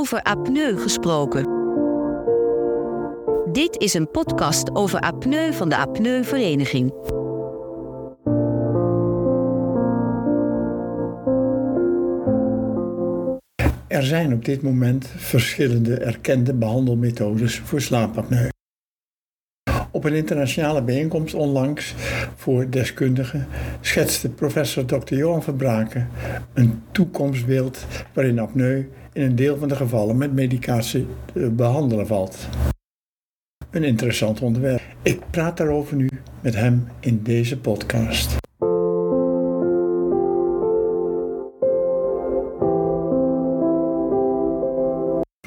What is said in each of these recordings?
over apneu gesproken. Dit is een podcast over apneu van de Apneuvereniging. Er zijn op dit moment verschillende erkende behandelmethodes voor slaapapneu. Op een internationale bijeenkomst onlangs voor deskundigen schetste professor Dr. Johan Verbraken een toekomstbeeld waarin apneu in een deel van de gevallen met medicatie te behandelen valt. Een interessant onderwerp. Ik praat daarover nu met hem in deze podcast.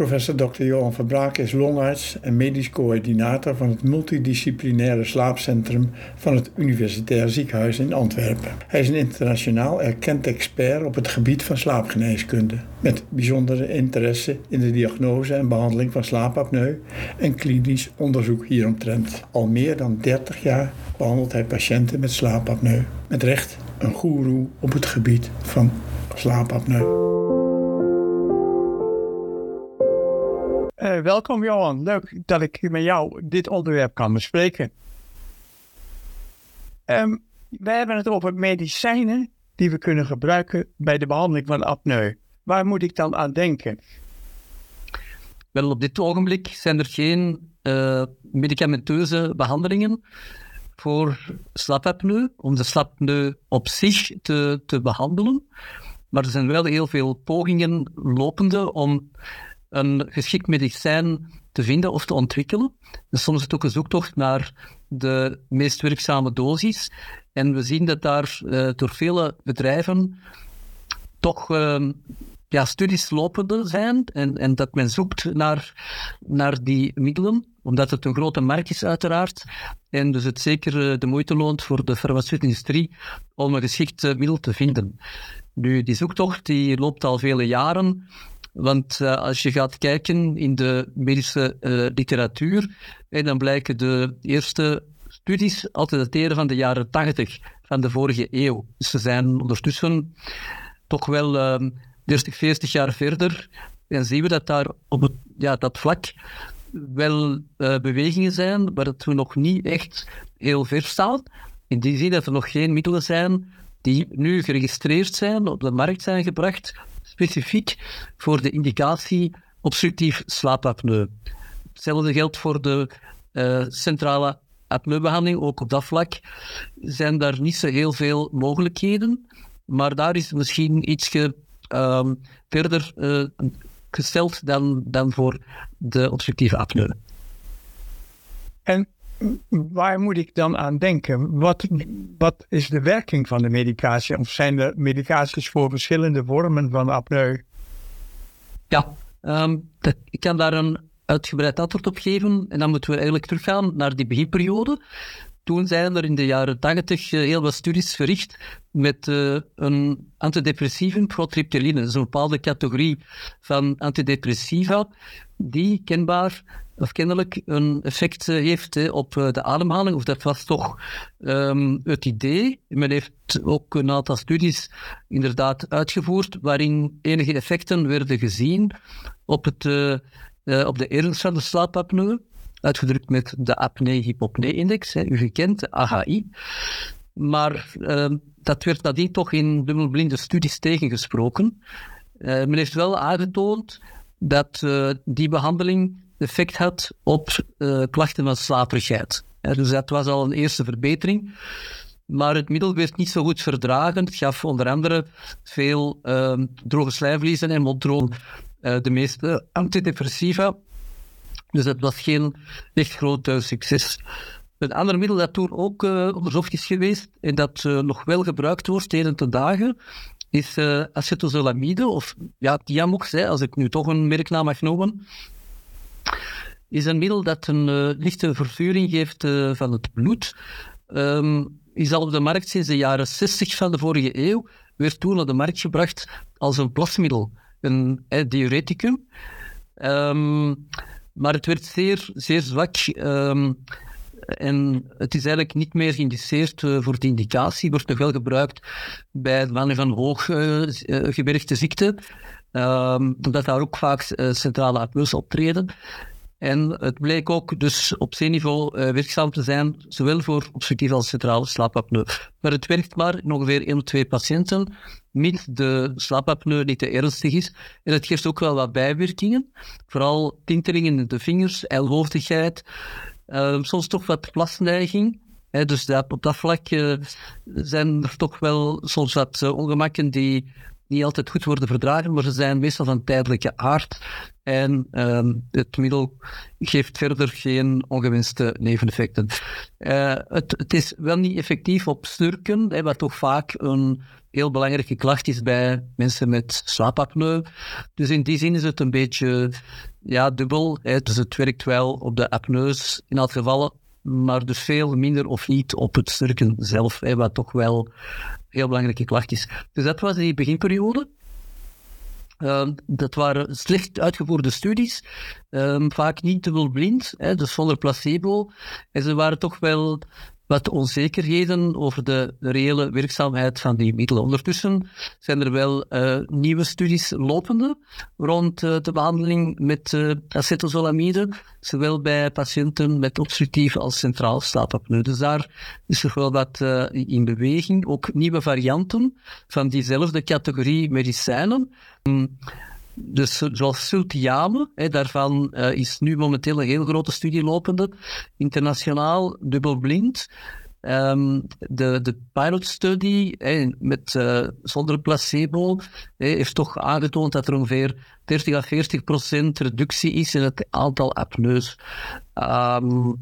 Professor Dr. Johan Verbraak is longarts en medisch coördinator van het multidisciplinaire slaapcentrum van het Universitair Ziekenhuis in Antwerpen. Hij is een internationaal erkend expert op het gebied van slaapgeneeskunde, met bijzondere interesse in de diagnose en behandeling van slaapapneu en klinisch onderzoek hieromtrent. Al meer dan 30 jaar behandelt hij patiënten met slaapapneu. Met recht een goeroe op het gebied van slaapapneu. Uh, welkom Johan, leuk dat ik met jou dit onderwerp kan bespreken. Um, wij hebben het over medicijnen die we kunnen gebruiken bij de behandeling van apneu. Waar moet ik dan aan denken? Wel, op dit ogenblik zijn er geen uh, medicamenteuze behandelingen voor slaapapneu, om de slaapapneu op zich te, te behandelen. Maar er zijn wel heel veel pogingen lopende om een geschikt medicijn te vinden of te ontwikkelen. Soms is het ook een zoektocht naar de meest werkzame dosis. En we zien dat daar uh, door vele bedrijven toch uh, ja, studies lopende zijn en, en dat men zoekt naar, naar die middelen, omdat het een grote markt is uiteraard. En dus het zeker eh, de moeite loont voor de farmaceutische industrie om een geschikt middel te vinden. Nu, die zoektocht die loopt al vele jaren. Want uh, als je gaat kijken in de medische uh, literatuur, eh, dan blijken de eerste studies altijd dateren van de jaren 80 van de vorige eeuw. Dus ze zijn ondertussen toch wel 30, 40 jaar verder. En zien we dat daar op het, ja, dat vlak wel bewegingen zijn, maar dat we nog niet echt heel ver staan. In die zin dat er nog geen middelen zijn die nu geregistreerd zijn, op de markt zijn gebracht, specifiek voor de indicatie obstructief slaapapneu. Hetzelfde geldt voor de uh, centrale apneubehandeling, ook op dat vlak zijn daar niet zo heel veel mogelijkheden, maar daar is misschien iets uh, verder uh, gesteld dan, dan voor de obstructieve apneu. En waar moet ik dan aan denken? Wat, wat is de werking van de medicatie? Of zijn er medicaties voor verschillende vormen van apneu? Ja, um, ik kan daar een uitgebreid antwoord op geven. En dan moeten we eigenlijk teruggaan naar die beginperiode. Toen zijn er in de jaren 80 eh, heel wat studies verricht met uh, een antidepressivum, protriptyline. Een bepaalde categorie van antidepressiva die kenbaar of kennelijk een effect eh, heeft op eh, de ademhaling. Of dat was toch um, het idee. Men heeft ook een aantal studies inderdaad uitgevoerd waarin enige effecten werden gezien op, het, uh, op de ernst van de slaapapneu. Uitgedrukt met de apnee-hypopnee-index, u gekend, de AHI. Maar uh, dat werd nadien toch in dubbelblinde studies tegengesproken. men heeft wel aangetoond dat die behandeling effect had op uh, klachten van slaperigheid. dus dat was al een eerste verbetering. Maar het middel werd niet zo goed verdragen. Het gaf onder andere veel uh, droge slijmvliezen en mondroom, uh, de meeste antidepressiva. Dus dat was geen echt groot succes. Een ander middel dat toen ook onderzocht is geweest en dat nog wel gebruikt wordt heden te dagen, is acetozolamide of ja, Tiamox, hè, als ik nu toch een merknaam mag noemen is een middel dat een uh, lichte vervuring geeft uh, van het bloed. Um, is al op de markt sinds de jaren 60 van de vorige eeuw. Werd toen op de markt gebracht als een plasmiddel, een eh, diureticum. Um, maar het werd zeer, zeer zwak. Um, en het is eigenlijk niet meer geïndiceerd uh, voor die indicatie. Wordt nog wel gebruikt bij mannen van hooggebergte ziekte. um, omdat daar ook vaak centrale apneus optreden. En het bleek ook dus op C-niveau uh, werkzaam te zijn, zowel voor obstructieve als centrale slaapapneu. Maar het werkt maar in ongeveer 1 of 2 patiënten, mits de slaapapneu niet te ernstig is. En het geeft ook wel wat bijwerkingen, vooral tintelingen in de vingers, ijlhoofdigheid, uh, soms toch wat plasneiging. Dus dat, op dat vlak uh, zijn er toch wel soms wat uh, ongemakken die niet altijd goed worden verdragen, maar ze zijn meestal van tijdelijke aard. En uh, het middel geeft verder geen ongewenste neveneffecten. Uh, het, het, is wel niet effectief op snurken, wat toch vaak een heel belangrijke klacht is bij mensen met slaapapneu. Dus in die zin is het een beetje ja, dubbel. Hè. Dus het werkt wel op de apneus in elk geval, maar dus veel minder of niet op het snurken zelf, hè, wat toch wel heel belangrijke klacht is. Dus dat was die beginperiode. Uh, dat waren slecht uitgevoerde studies, uh, vaak niet dubbelblind, hè, dus zonder placebo. En ze waren toch wel wat onzekerheden over de, reële werkzaamheid van die middelen. Ondertussen zijn er wel uh, nieuwe studies lopende rond uh, de behandeling met uh, zowel bij patiënten met obstructieve als centraal slaapapneu. Dus daar is er wel wat in beweging. Ook nieuwe varianten van diezelfde categorie medicijnen. Um, dus zoals Sultiane, hè, daarvan uh, is nu momenteel een heel grote studie lopende, internationaal, dubbelblind. Um, de, de pilot study met, uh, zonder placebo heeft toch aangetoond dat er ongeveer 30 à 40 procent reductie is in het aantal apneus. Um,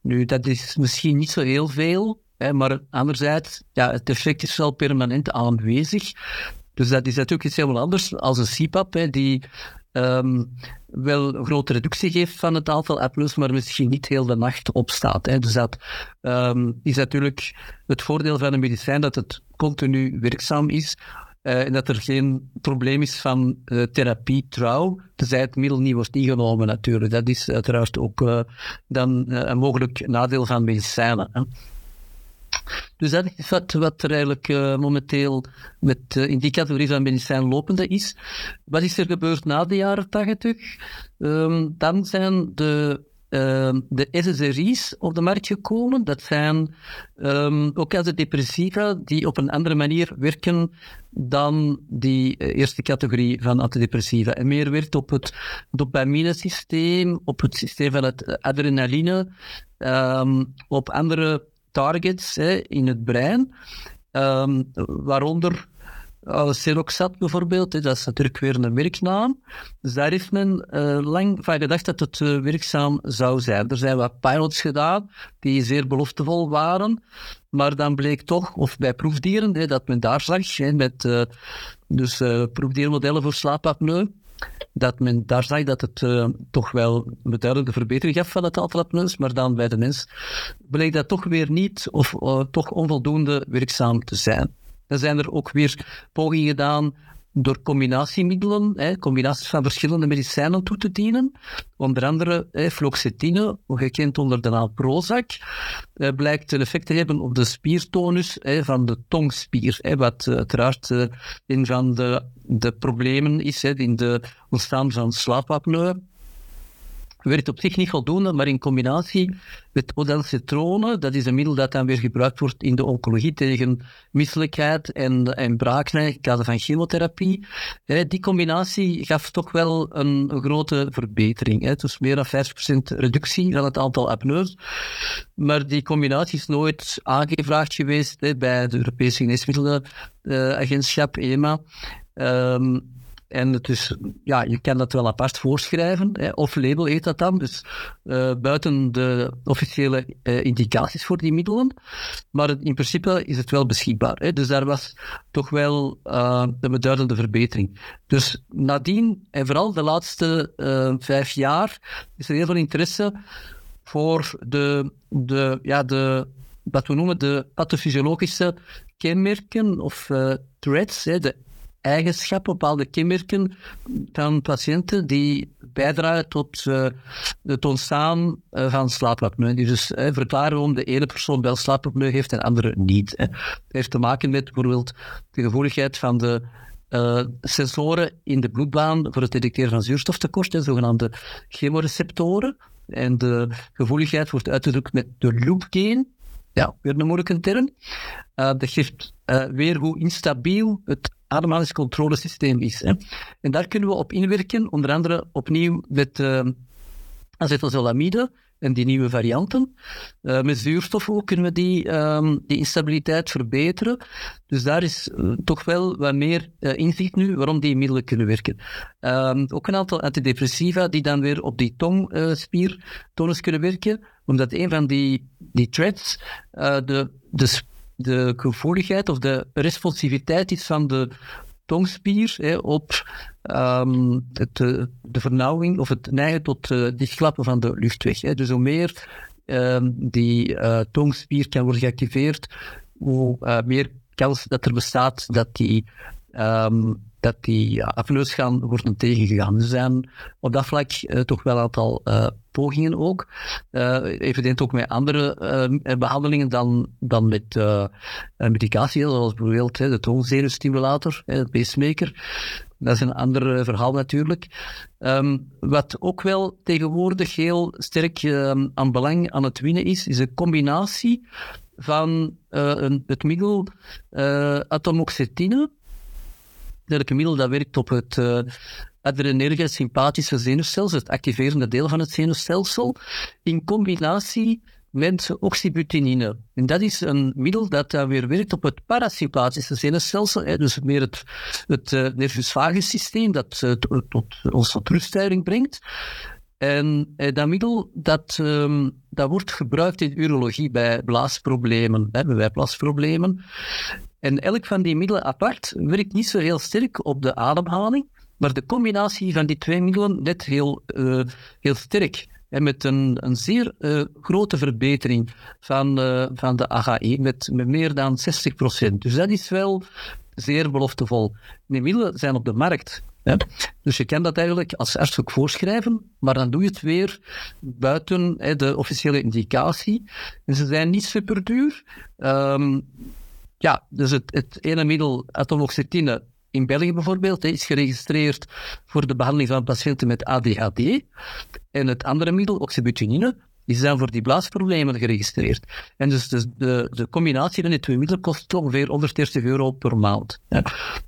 nu, dat is misschien niet zo heel veel, maar anderzijds, ja, het effect is wel permanent aanwezig. Dus dat is natuurlijk iets helemaal anders als een CPAP, hè, die um, wel een grote reductie geeft van het aantal apneus, maar misschien niet heel de nacht opstaat. Hè. Dus dat um, is natuurlijk het voordeel van een medicijn, dat het continu werkzaam is. Uh, en dat er geen probleem is van uh, therapie trouw, tenzij het middel niet wordt ingenomen natuurlijk. Dat is uiteraard ook uh, dan een mogelijk nadeel van medicijnen. Hè. Dus dat is wat, wat er eigenlijk uh, momenteel met, uh, in die categorie van medicijn lopende is. Wat is er gebeurd na de jaren tachtig? Um, dan zijn de uh, de SSRI's op de markt gekomen. Dat zijn um, ook als de depressiva die op een andere manier werken dan die eerste categorie van antidepressiva. En meer werkt op het dopamine-systeem, op het systeem van het adrenaline, op andere targets in het brein, um, waaronder uh, Seroxat bijvoorbeeld, hè, dat is natuurlijk weer een merknaam. Dus daar heeft men uh, lang van gedacht dat het uh, werkzaam zou zijn. Er zijn wat pilots gedaan die zeer beloftevol waren, maar dan bleek toch, of bij proefdieren, hè, dat men daar zag, met dus, proefdiermodellen voor slaapapneu, dat men daar zag dat het uh, toch wel een duidelijke verbetering gaf van het aantal maar dan bij de mens bleek dat toch weer niet of uh, toch onvoldoende werkzaam te zijn. Dan zijn er ook weer pogingen gedaan door combinatiemiddelen, hè, combinaties van verschillende medicijnen toe te dienen. Onder andere hè, fluoxetine, gekend onder de naam Prozac, eh, blijkt een effect te hebben op de spiertonus hè, van de tongspier, hè, wat uiteraard een van de, de problemen is hè, in de ontstaan van slaapapneu werkt op zich niet voldoende, maar in combinatie met odencetrone, dat is een middel dat dan weer gebruikt wordt in de oncologie tegen misselijkheid en, en in kader van chemotherapie. Die combinatie gaf toch wel een, grote verbetering. Dus meer dan 50% reductie van het aantal apneus. Maar die combinatie is nooit aangevraagd geweest bij de Europese Geneesmiddelenagentschap, EMA. Um, en het is, ja, je kan dat wel apart voorschrijven, hè, of label heet dat dan, dus uh, buiten de officiële uh, indicaties voor die middelen. Maar in principe is het wel beschikbaar. Hè, dus daar was toch wel uh, een beduidende verbetering. Dus nadien, en vooral de laatste vijf jaar, is er heel veel interesse voor de, de, ja, de, wat we noemen de pathofysiologische kenmerken of threads, hè, de eigenschappen, bepaalde kenmerken van patiënten die bijdragen tot uh, het ontstaan uh, van slaapapneu. Dus uh, verklaren waarom de ene persoon wel slaapapneu heeft en de andere niet. Hè. Het heeft te maken met bijvoorbeeld de gevoeligheid van de sensoren in de bloedbaan voor het detecteren van zuurstoftekort, de zogenaamde chemoreceptoren. En de gevoeligheid wordt uitgedrukt met de loop gain. Ja, weer een moeilijke term. Dat geeft weer hoe instabiel het ademhalingscontrolesysteem is. En daar kunnen we op inwerken, onder andere opnieuw met uh, acetazolamide en die nieuwe varianten. Uh, met zuurstof ook kunnen we die, um, die instabiliteit verbeteren. Dus daar is uh, toch wel wat meer inzicht nu waarom die middelen kunnen werken. Um, ook een aantal antidepressiva die dan weer op die tongspiertonus kunnen werken, omdat een van die, die threads de, de, de gevoeligheid of de responsiviteit is van de tongspier hè, op um, het, de vernauwing of het neigen tot uh, dichtklappen van de luchtweg. Hè. Dus hoe meer um, die uh, tongspier kan worden geactiveerd, hoe meer kans dat er bestaat dat die um, dat die ja, apneus gaan worden tegengegaan. Er zijn op dat vlak uh, toch wel een aantal uh, pogingen ook. Uh, evident ook met andere behandelingen dan, dan met medicatie, zoals bijvoorbeeld de toonzenuwstimulator, de pacemaker. Dat is een ander verhaal natuurlijk. Um, wat ook wel tegenwoordig heel sterk um, aan belang aan het winnen is, is een combinatie van een, het middel atomoxetine, dergelijke middel dat werkt op het uh, adrenerge sympathische zenuwstelsel, het activerende deel van het zenuwstelsel, in combinatie met oxybutinine. En dat is een middel dat dan weer werkt op het parasympathische zenuwstelsel, hè, dus meer het, het uh, nervus vagus systeem dat tot, ons tot ruststelling brengt. En eh, dat middel dat, um, dat wordt gebruikt in urologie bij blaasproblemen, hè, bij blaasproblemen. En elk van die middelen apart werkt niet zo heel sterk op de ademhaling, maar de combinatie van die twee middelen net heel, uh, heel sterk. En met een, een zeer uh, grote verbetering van, uh, van de AHE, met, met meer dan 60%. Dus dat is wel zeer beloftevol. Die middelen zijn op de markt. Hè? Dus je kan dat eigenlijk als arts ook voorschrijven, maar dan doe je het weer buiten hè, de officiële indicatie. En ze zijn niet super duur. Um, ja, dus het, het ene middel, atomoxetine, in België bijvoorbeeld, is geregistreerd voor de behandeling van patiënten met ADHD. En het andere middel, oxybutinine, is dan voor die blaasproblemen geregistreerd. En dus de, de, de combinatie van die twee middelen kost ongeveer 130 euro per maand. Ja.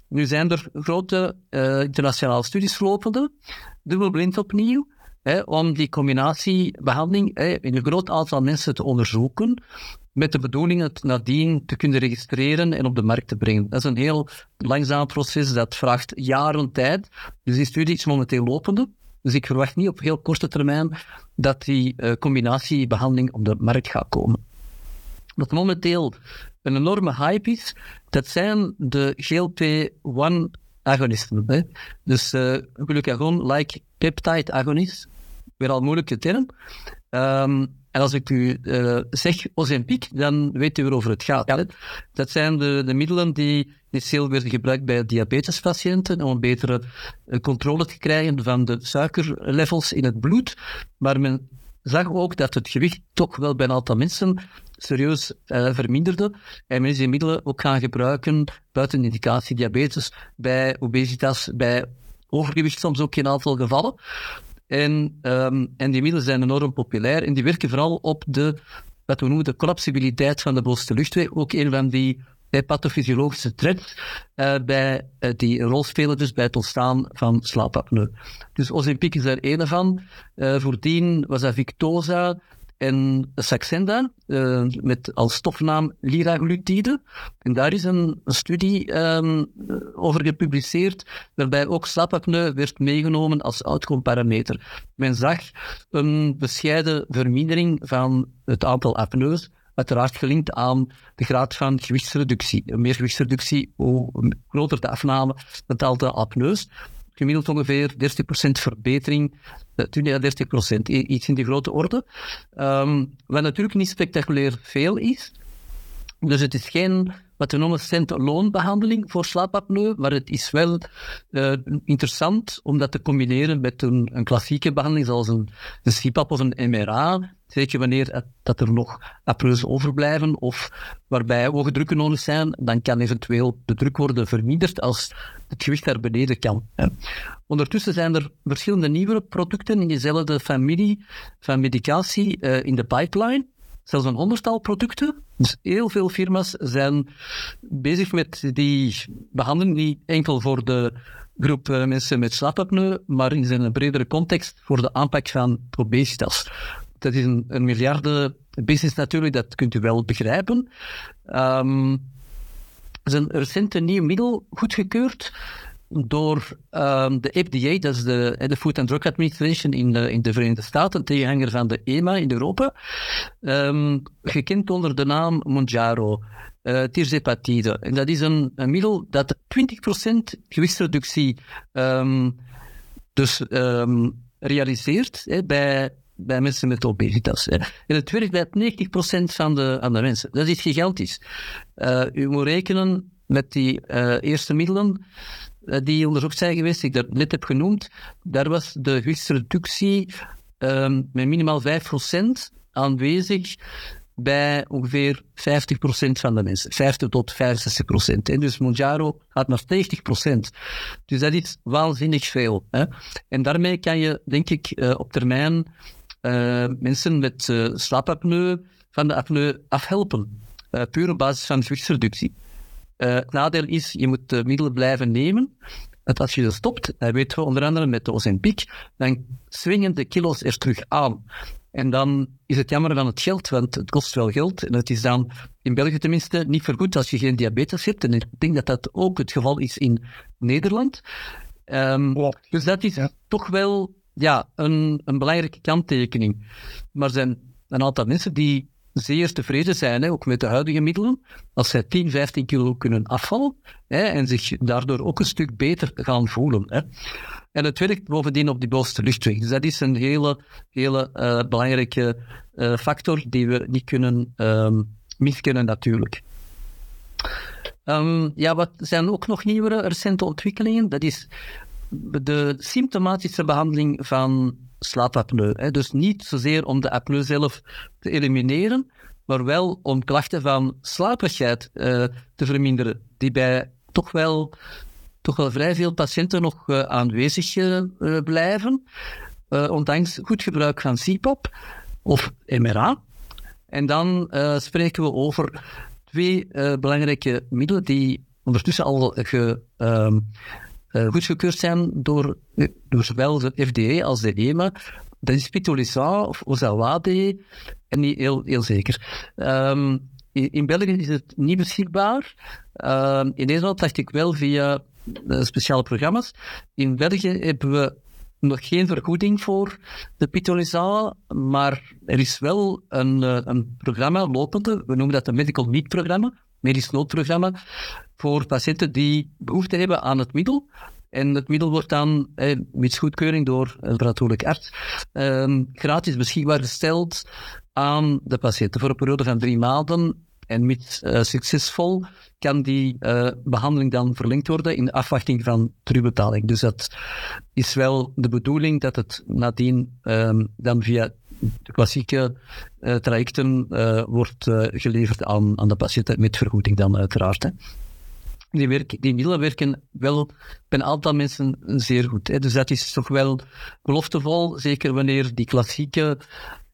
Nu zijn er grote uh, internationale studies lopende, dubbelblind opnieuw, hè, om die combinatiebehandeling hè, in een groot aantal mensen te onderzoeken met de bedoeling het nadien te kunnen registreren en op de markt te brengen. Dat is een heel langzaam proces, dat vraagt jaren tijd. Dus die studie is momenteel lopende. Dus ik verwacht niet op heel korte termijn dat die uh, combinatiebehandeling op de markt gaat komen. Wat momenteel een enorme hype is, dat zijn de GLP-1 Hè? Dus uh, glucagon-like peptide agonist. Weer al moeilijke term. En als ik u uh, zeg Ozempic, dan weet u waarover het gaat. Ja. Dat zijn de, de middelen die initieel werden gebruikt bij diabetespatiënten om een betere uh, controle te krijgen van de suikerlevels in het bloed. Maar men zag ook dat het gewicht toch wel bij een aantal mensen serieus uh, verminderde. En men is die middelen ook gaan gebruiken buiten indicatie diabetes, bij obesitas, bij overgewicht soms ook in een aantal gevallen. En, um, en die middelen zijn enorm populair en die werken vooral op de, wat we noemen, de collapsibiliteit van de bovenste luchtweg. Ook een van die pathofysiologische trends uh, bij, uh, die een rol spelen dus bij het ontstaan van slaapapneu. Dus Ozempic is daar een van. Uh, voordien was dat Victoza, en Saxenda, uh, met als stofnaam liraglutide. En daar is een, studie um, over gepubliceerd, waarbij ook slaapapneu werd meegenomen als outcome-parameter. Men zag een bescheiden vermindering van het aantal apneus, uiteraard gelinkt aan de graad van gewichtsreductie. Meer gewichtsreductie, hoe groter de afname, het aantal apneus gemiddeld ongeveer 30% verbetering, 20 à 30%, iets in die grote orde. Um, wat natuurlijk niet spectaculair veel is. Dus het is geen wat we noemen stand-alone behandeling voor slaapapneu, maar het is wel uh, interessant om dat te combineren met een, klassieke behandeling, zoals een, een CPAP of een MRA, Zeker wanneer dat er nog apneus overblijven of waarbij hoge drukken nodig zijn, dan kan eventueel de druk worden verminderd als het gewicht naar beneden kan. Ondertussen zijn er verschillende nieuwe producten in dezelfde familie van medicatie uh, in de pipeline. Zelfs een honderdtal producten. Dus heel veel firma's zijn bezig met die behandeling, niet enkel voor de groep uh, mensen met slaapapneu, maar in een bredere context voor de aanpak van obesitas dat is een, een miljarden business natuurlijk, dat kunt u wel begrijpen. Um, er is een recente nieuw middel goedgekeurd door um, de FDA, dat is de, Food and Drug Administration in de, in de Verenigde Staten, tegenhanger van de EMA in Europa, um, gekend onder de naam Monjaro. Uh, tirzepatide. En dat is een, middel dat 20% gewichtsreductie um, dus realiseert hè, bij bij mensen met obesitas. En het werkt bij 90% van de, van de mensen. Dat is gigantisch. Uh, u moet rekenen met die uh, eerste middelen die onderzocht zijn geweest, die ik dat net heb genoemd, daar was de gewichtsreductie um, met minimaal 5% aanwezig bij ongeveer 50% van de mensen. 50 tot 65%. En dus Monjaro gaat naar 90%. Dus dat is waanzinnig veel. Hè? En daarmee kan je, denk ik, uh, op termijn uh, mensen met slaapapneu van de apneu afhelpen. Puur op basis van gewichtsreductie. Het nadeel is, je moet de middelen blijven nemen. Dat als je dat stopt, dat weten we onder andere met de Ozempic, dan swingen de kilo's er terug aan. En dan is het jammer van het geld, want het kost wel geld. En het is dan, in België tenminste, niet vergoed als je geen diabetes hebt. En ik denk dat dat ook het geval is in Nederland. Um, dus dat is toch wel ja, een, een belangrijke kanttekening. Maar er zijn een aantal mensen die zeer tevreden zijn, hè, ook met de huidige middelen, als zij 10, 15 kilo kunnen afvallen hè, en zich daardoor ook een stuk beter gaan voelen. Hè. En het werkt bovendien op die bovenste luchtweg. Dus dat is een hele, hele uh, belangrijke uh, factor die we niet kunnen um, miskennen natuurlijk. Um, ja, wat zijn ook nog nieuwere recente ontwikkelingen? Dat is de symptomatische behandeling van slaapapneu. Dus niet zozeer om de apneu zelf te elimineren, maar wel om klachten van slaperigheid uh, te verminderen, die bij toch wel, toch wel vrij veel patiënten nog uh, aanwezig uh, blijven, ondanks goed gebruik van CPAP of MRA. En dan spreken we over twee belangrijke middelen die ondertussen al ge, ehm, uh, goedgekeurd zijn door, door zowel de FDA als de EMA. Dat is Pitolisant of Ozawade, en niet heel, heel zeker. Um, in, België is het niet beschikbaar. Um, in Nederland dacht ik wel via uh, speciale programma's. In België hebben we nog geen vergoeding voor de Pitolisant, maar er is wel een, een programma lopende, we noemen dat een Medical Need programma, medisch noodprogramma, voor patiënten die behoefte hebben aan het middel. En het middel wordt dan, eh, met goedkeuring door een verantwoordelijk arts, eh, gratis beschikbaar gesteld aan de patiënten voor een periode van drie maanden. En met uh, succesvol kan die uh, behandeling dan verlengd worden in afwachting van terugbetaling. Dus dat is wel de bedoeling dat het nadien um, dan via de klassieke uh, trajecten wordt geleverd aan, aan de patiënten met vergoeding dan uiteraard. Hè die, werken, die middelen werken wel bij een aantal mensen zeer goed. Hè. Dus dat is toch wel beloftevol, zeker wanneer die klassieke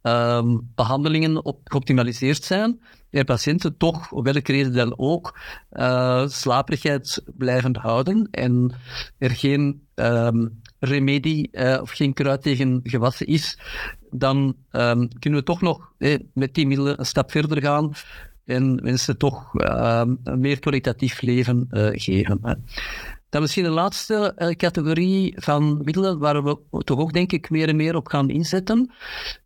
um, behandelingen op, geoptimaliseerd zijn. En patiënten toch, op welke reden dan ook, uh, slaperigheid blijven houden en er geen um, remedie uh, of geen kruid tegen gewassen is, dan um, kunnen we toch nog eh, met die middelen een stap verder gaan en mensen toch uh, een meer kwalitatief leven uh, geven. Dan misschien de laatste uh, categorie van middelen waar we toch ook denk ik meer en meer op gaan inzetten.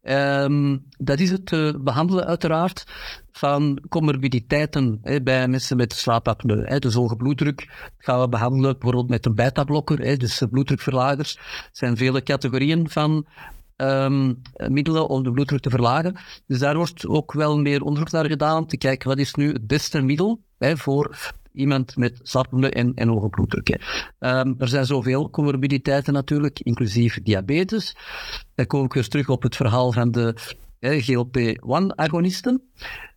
Um, dat is het uh, behandelen uiteraard van comorbiditeiten hè, bij mensen met slaapapneu. Hè. Dus hoge bloeddruk gaan we behandelen bijvoorbeeld met een beta-blokker, dus bloeddrukverlagers. Er zijn vele categorieën van ehm, middelen om de bloeddruk te verlagen. Dus daar wordt ook wel meer onderzoek naar gedaan, te kijken wat is nu het beste middel hè, voor iemand met slaapapneu en, hoge bloeddruk. Um, er zijn zoveel comorbiditeiten natuurlijk, inclusief diabetes. Dan kom ik weer terug op het verhaal van de GLP-1-agonisten.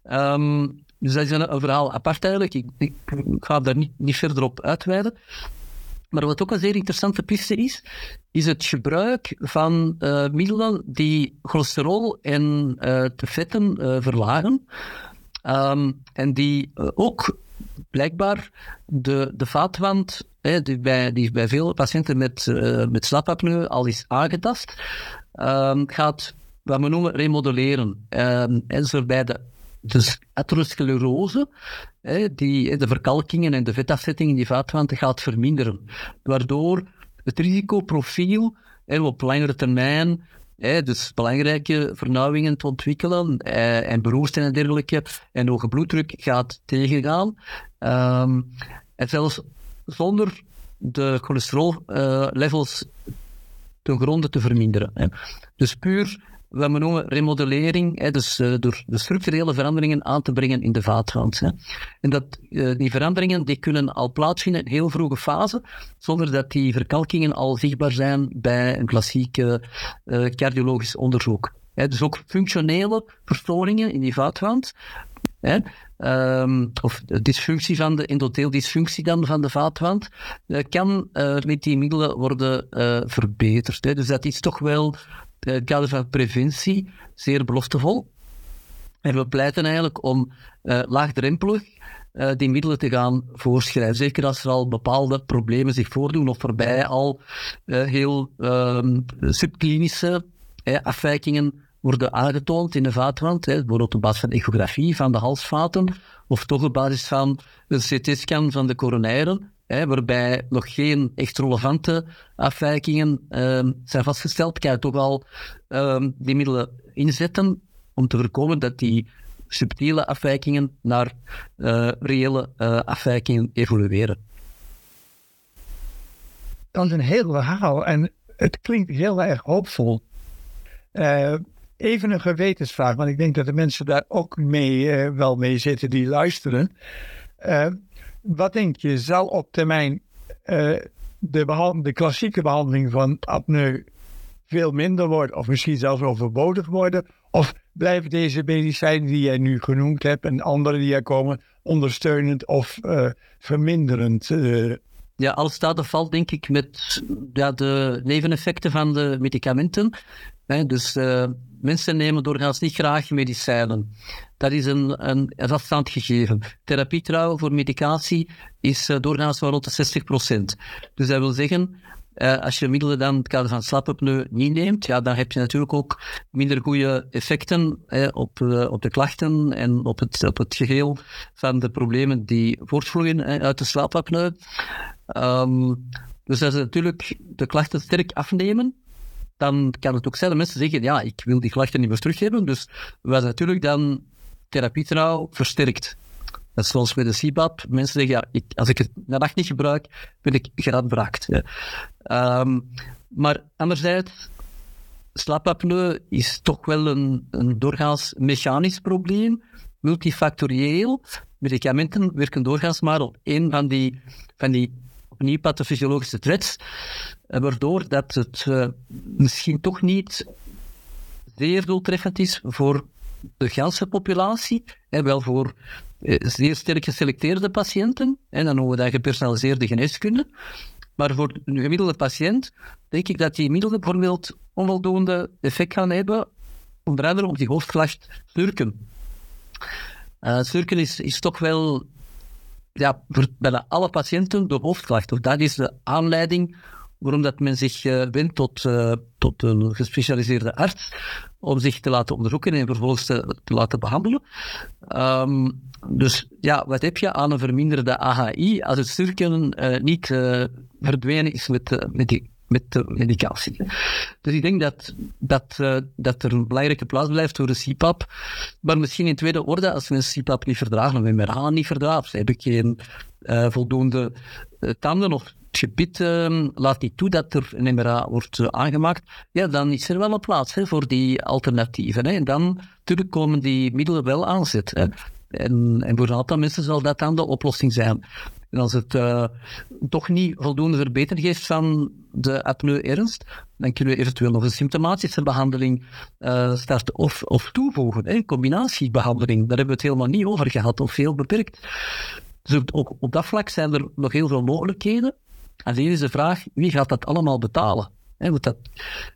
Um, dus dat is een, verhaal apart eigenlijk. Ik, ga daar niet, niet verder op uitweiden. Maar wat ook een zeer interessante piste is, is het gebruik van uh, middelen die cholesterol en uh, de vetten uh, verlagen. Um, en die ook blijkbaar de, de vaatwand, hè, die, bij, die bij veel patiënten met, met slaapapneu al is aangetast, um, gaat wat we noemen remodelleren. Um, en dus bij de dus atherosclerose, die, de verkalkingen en de vetafzetting in die vaatwand gaat verminderen. Waardoor het risicoprofiel op langere termijn dus belangrijke vernauwingen te ontwikkelen eh, en beroersten en dergelijke en hoge bloeddruk gaat tegengaan. Um, en zelfs zonder de cholesterol-levels uh, ten gronde te verminderen. Hè. Dus puur wat we noemen remodellering, hè, dus uh, door de structurele veranderingen aan te brengen in de vaatwand. Hè. En dat, uh, die veranderingen die kunnen al plaatsvinden in heel vroege fase, zonder dat die verkalkingen al zichtbaar zijn bij een klassieke uh, cardiologisch onderzoek. Hè, dus ook functionele verstoringen in die vaatwand, hè, um, of de dysfunctie van de endotheeldysfunctie dan van de vaatwand, kan met die middelen worden verbeterd. Hè. Dus dat is toch wel het kader van preventie zeer beloftevol. En we pleiten eigenlijk om uh, laagdrempelig uh, die middelen te gaan voorschrijven. Zeker als er al bepaalde problemen zich voordoen of waarbij al heel um, subklinische afwijkingen worden aangetoond in de vaatwand. Hè, bijvoorbeeld op basis van echografie van de halsvaten of toch op basis van een CT-scan van de coronaire waarbij nog geen echt relevante afwijkingen uh, zijn vastgesteld, kan je toch al uh, die middelen inzetten om te voorkomen dat die subtiele afwijkingen naar uh, reële uh, afwijkingen evolueren. Dat is een heel verhaal en het klinkt heel erg hoopvol. Uh, even een gewetensvraag, want ik denk dat de mensen daar ook mee, wel mee zitten die luisteren wat denk je, zal op termijn uh, de, klassieke behandeling van apneu veel minder worden, of misschien zelfs overbodig worden? Of blijven deze medicijnen die jij nu genoemd hebt en andere die er komen, ondersteunend of uh, verminderend? Uh... Ja, alles staat of valt denk ik met ja, de neveneffecten van de medicamenten. Dus mensen nemen doorgaans niet graag medicijnen. Dat is een, een vaststaand gegeven. Therapietrouw voor medicatie is uh, doorgaans wel rond de 60% Dus dat wil zeggen, uh, als je middelen dan het kader van slaapapneu niet neemt, ja, dan heb je natuurlijk ook minder goede effecten eh, op, op de klachten en op het, op het geheel van de problemen die voortvloeien uit de slaapapneu. Um, dus als natuurlijk de klachten sterk afnemen, dan kan het ook zijn dat mensen zeggen, ja, ik wil die klachten niet meer terug hebben. Dus wat natuurlijk dan therapietrouw versterkt. Dat is zoals met de CPAP. Mensen zeggen, ja, ik, als ik het de nacht niet gebruik, ben ik geradbraakt. Ja. Um, maar anderzijds, slaapapneu is toch wel een, een doorgaans mechanisch probleem, multifactorieel. Medicamenten werken doorgaans maar op één van die, van die opnieuw pathofysiologische threads, waardoor dat het uh, misschien toch niet zeer doeltreffend is voor de ganse populatie, en wel voor eh, zeer sterk geselecteerde patiënten, en dan noemen we dat gepersonaliseerde geneeskunde. Maar voor een gemiddelde patiënt denk ik dat die middelen bijvoorbeeld onvoldoende effect gaan hebben, onder andere op die hoofdklacht snurken. Uh, snurken is, is toch wel ja, voor bijna alle patiënten de hoofdklacht. Of dat is de aanleiding waarom dat men zich uh, wendt tot, uh, tot een gespecialiseerde arts om zich te laten onderzoeken en vervolgens te, te laten behandelen. Um, dus ja, wat heb je aan een verminderde AHI als het sturken uh, niet verdwenen is met, met die met de medicatie. Dus ik denk dat, dat, dat er een belangrijke plaats blijft voor de CPAP. Maar misschien in tweede orde, als mensen CPAP niet verdragen, of MRA niet verdragen, of ze hebben geen voldoende uh, tanden of gebied ehm, laat niet toe dat er een MRA wordt eh, aangemaakt, ja, dan is er wel een plaats hè, voor die alternatieven. Hè. En dan natuurlijk komen die middelen wel aanzetten. Hè. En, en voor een aantal mensen zal dat dan de oplossing zijn. En als het uh, toch niet voldoende verbetering geeft van de apneu-ernst, dan kunnen we eventueel nog een symptomatische behandeling uh, starten of, of toevoegen. Hè, combinatiebehandeling, daar hebben we het helemaal niet over gehad, of veel beperkt. Dus op, op dat vlak zijn er nog heel veel mogelijkheden. En hier is de vraag, wie gaat dat allemaal betalen? Want dat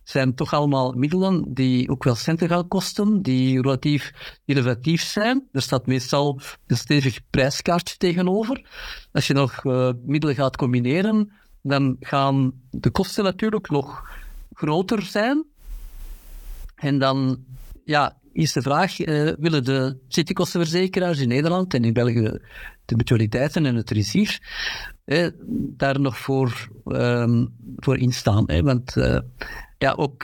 zijn toch allemaal middelen die ook wel centen gaan kosten, die relatief innovatief zijn. Er staat meestal een stevig prijskaartje tegenover. Als je nog uh, middelen gaat combineren, dan gaan de kosten natuurlijk nog groter zijn. En dan ja, is de vraag, uh, willen de ziektekostenverzekeraars in Nederland en in België de mutualiteiten en het risier, hè, daar nog voor, um, voor instaan. Hè? Want uh, ja, ook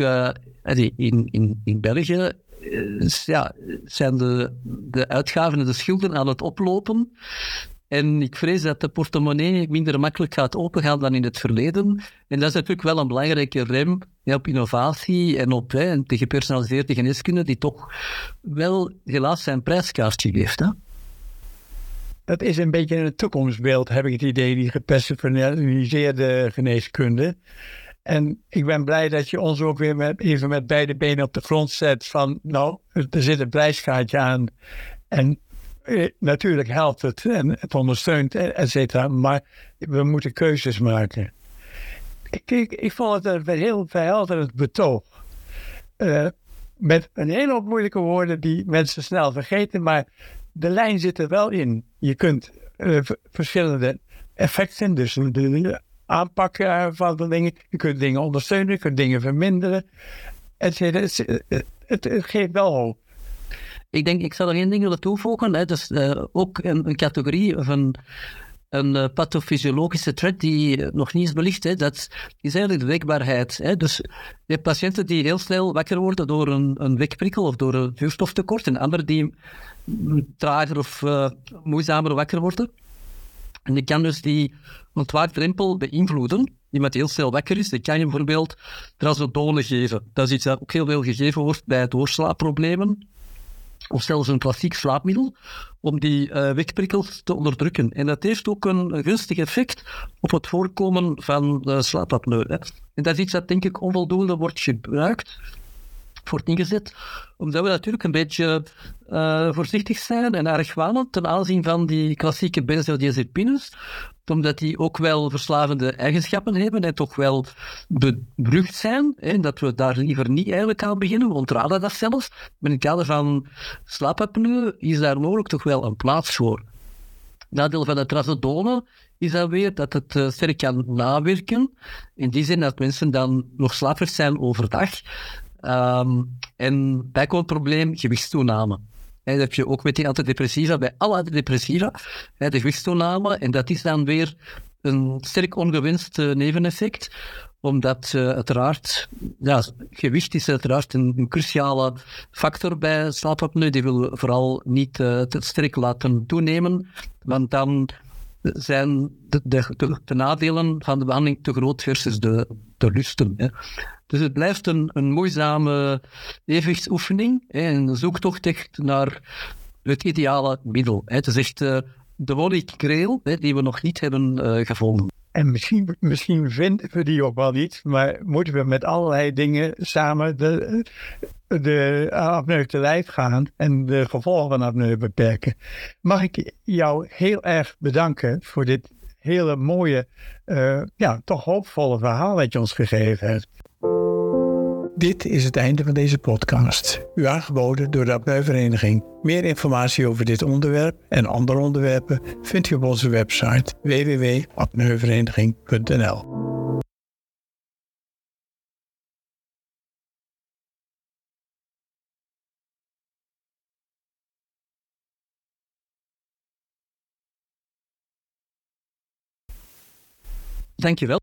in, in, in België ja, zijn de, de uitgaven en de schulden aan het oplopen. En ik vrees dat de portemonnee minder makkelijk gaat opengaan dan in het verleden. En dat is natuurlijk wel een belangrijke rem op innovatie en op de gepersonaliseerde geneeskunde, die toch wel helaas zijn prijskaartje geeft. Hè? Dat is een beetje een toekomstbeeld, heb ik het idee, die gepersonaliseerde geneeskunde. En ik ben blij dat je ons ook weer met, even met beide benen op de grond zet van, nou, er zit een prijskaartje aan. En natuurlijk helpt het en het ondersteunt, et cetera. Maar we moeten keuzes maken. Ik, ik, vond het heel verhelderend betoog. Uh, met een hele hoop moeilijke woorden die mensen snel vergeten, maar de lijn zit er wel in. Je kunt verschillende effecten, dus de aanpak van de dingen. Je kunt dingen ondersteunen, je kunt dingen verminderen. Het, het, het, het geeft wel hoop. Ik denk, ik zal er één ding willen toevoegen. Dus uh, ook een, categorie van een uh, pathofysiologische threat die nog niet is belicht. Dat is eigenlijk de wekbaarheid. Hè. Dus je hebt patiënten die heel snel wakker worden door een, een wekprikkel of door een zuurstoftekort. En anderen die trager of moeizamer wakker worden. En je kan dus die ontwaakdrempel beïnvloeden. Iemand die heel snel wakker is, die kan je bijvoorbeeld trazodone geven. Dat is iets dat ook heel veel gegeven wordt bij doorslaapproblemen of zelfs een klassiek slaapmiddel, om die uh, te onderdrukken. En dat heeft ook een, gunstig effect op het voorkomen van uh, slaapapneu. Hè. En dat is iets dat denk ik onvoldoende wordt gebruikt, wordt ingezet, omdat we natuurlijk een beetje uh, voorzichtig zijn en argwanend ten aanzien van die klassieke benzodiazepines, omdat die ook wel verslavende eigenschappen hebben en toch wel berucht zijn. Hè, dat we daar liever niet eigenlijk aan beginnen. We ontraden dat zelfs. Maar in het kader van slaapapneu is daar mogelijk toch wel een plaats voor. Nadeel van de trazodone is dan weer dat het uh, sterk kan nawerken. In die zin dat mensen dan nog slapers zijn overdag. Um, en bijkomend probleem, gewichtstoename dat heb je ook met die antidepressiva, bij alle antidepressiva, de gewichtstoename. En dat is dan weer een sterk ongewenst neveneffect omdat uh, uiteraard, ja, gewicht is uiteraard een, cruciale factor bij slaapapneu. Die wil vooral niet uh, te sterk laten toenemen, want dan zijn de, de, de, nadelen van de behandeling te groot versus de, de lusten. Hè. Dus het blijft een, een moeizame evenwichtsoefening, hè, een zoektocht echt naar het ideale middel. Hè. Het is echt uh, de hè, die we nog niet hebben uh, gevonden. En misschien, misschien vinden we die ook wel niet, maar moeten we met allerlei dingen samen de, de apneu te lijf gaan en de gevolgen van apneu beperken. Mag ik jou heel erg bedanken voor dit hele mooie, uh, ja, toch hoopvolle verhaal dat je ons gegeven hebt. Dit is het einde van deze podcast. U aangeboden door de Apneuvereniging. Meer informatie over dit onderwerp en andere onderwerpen vindt u op onze website www.apneuvereniging.nl. Dankjewel.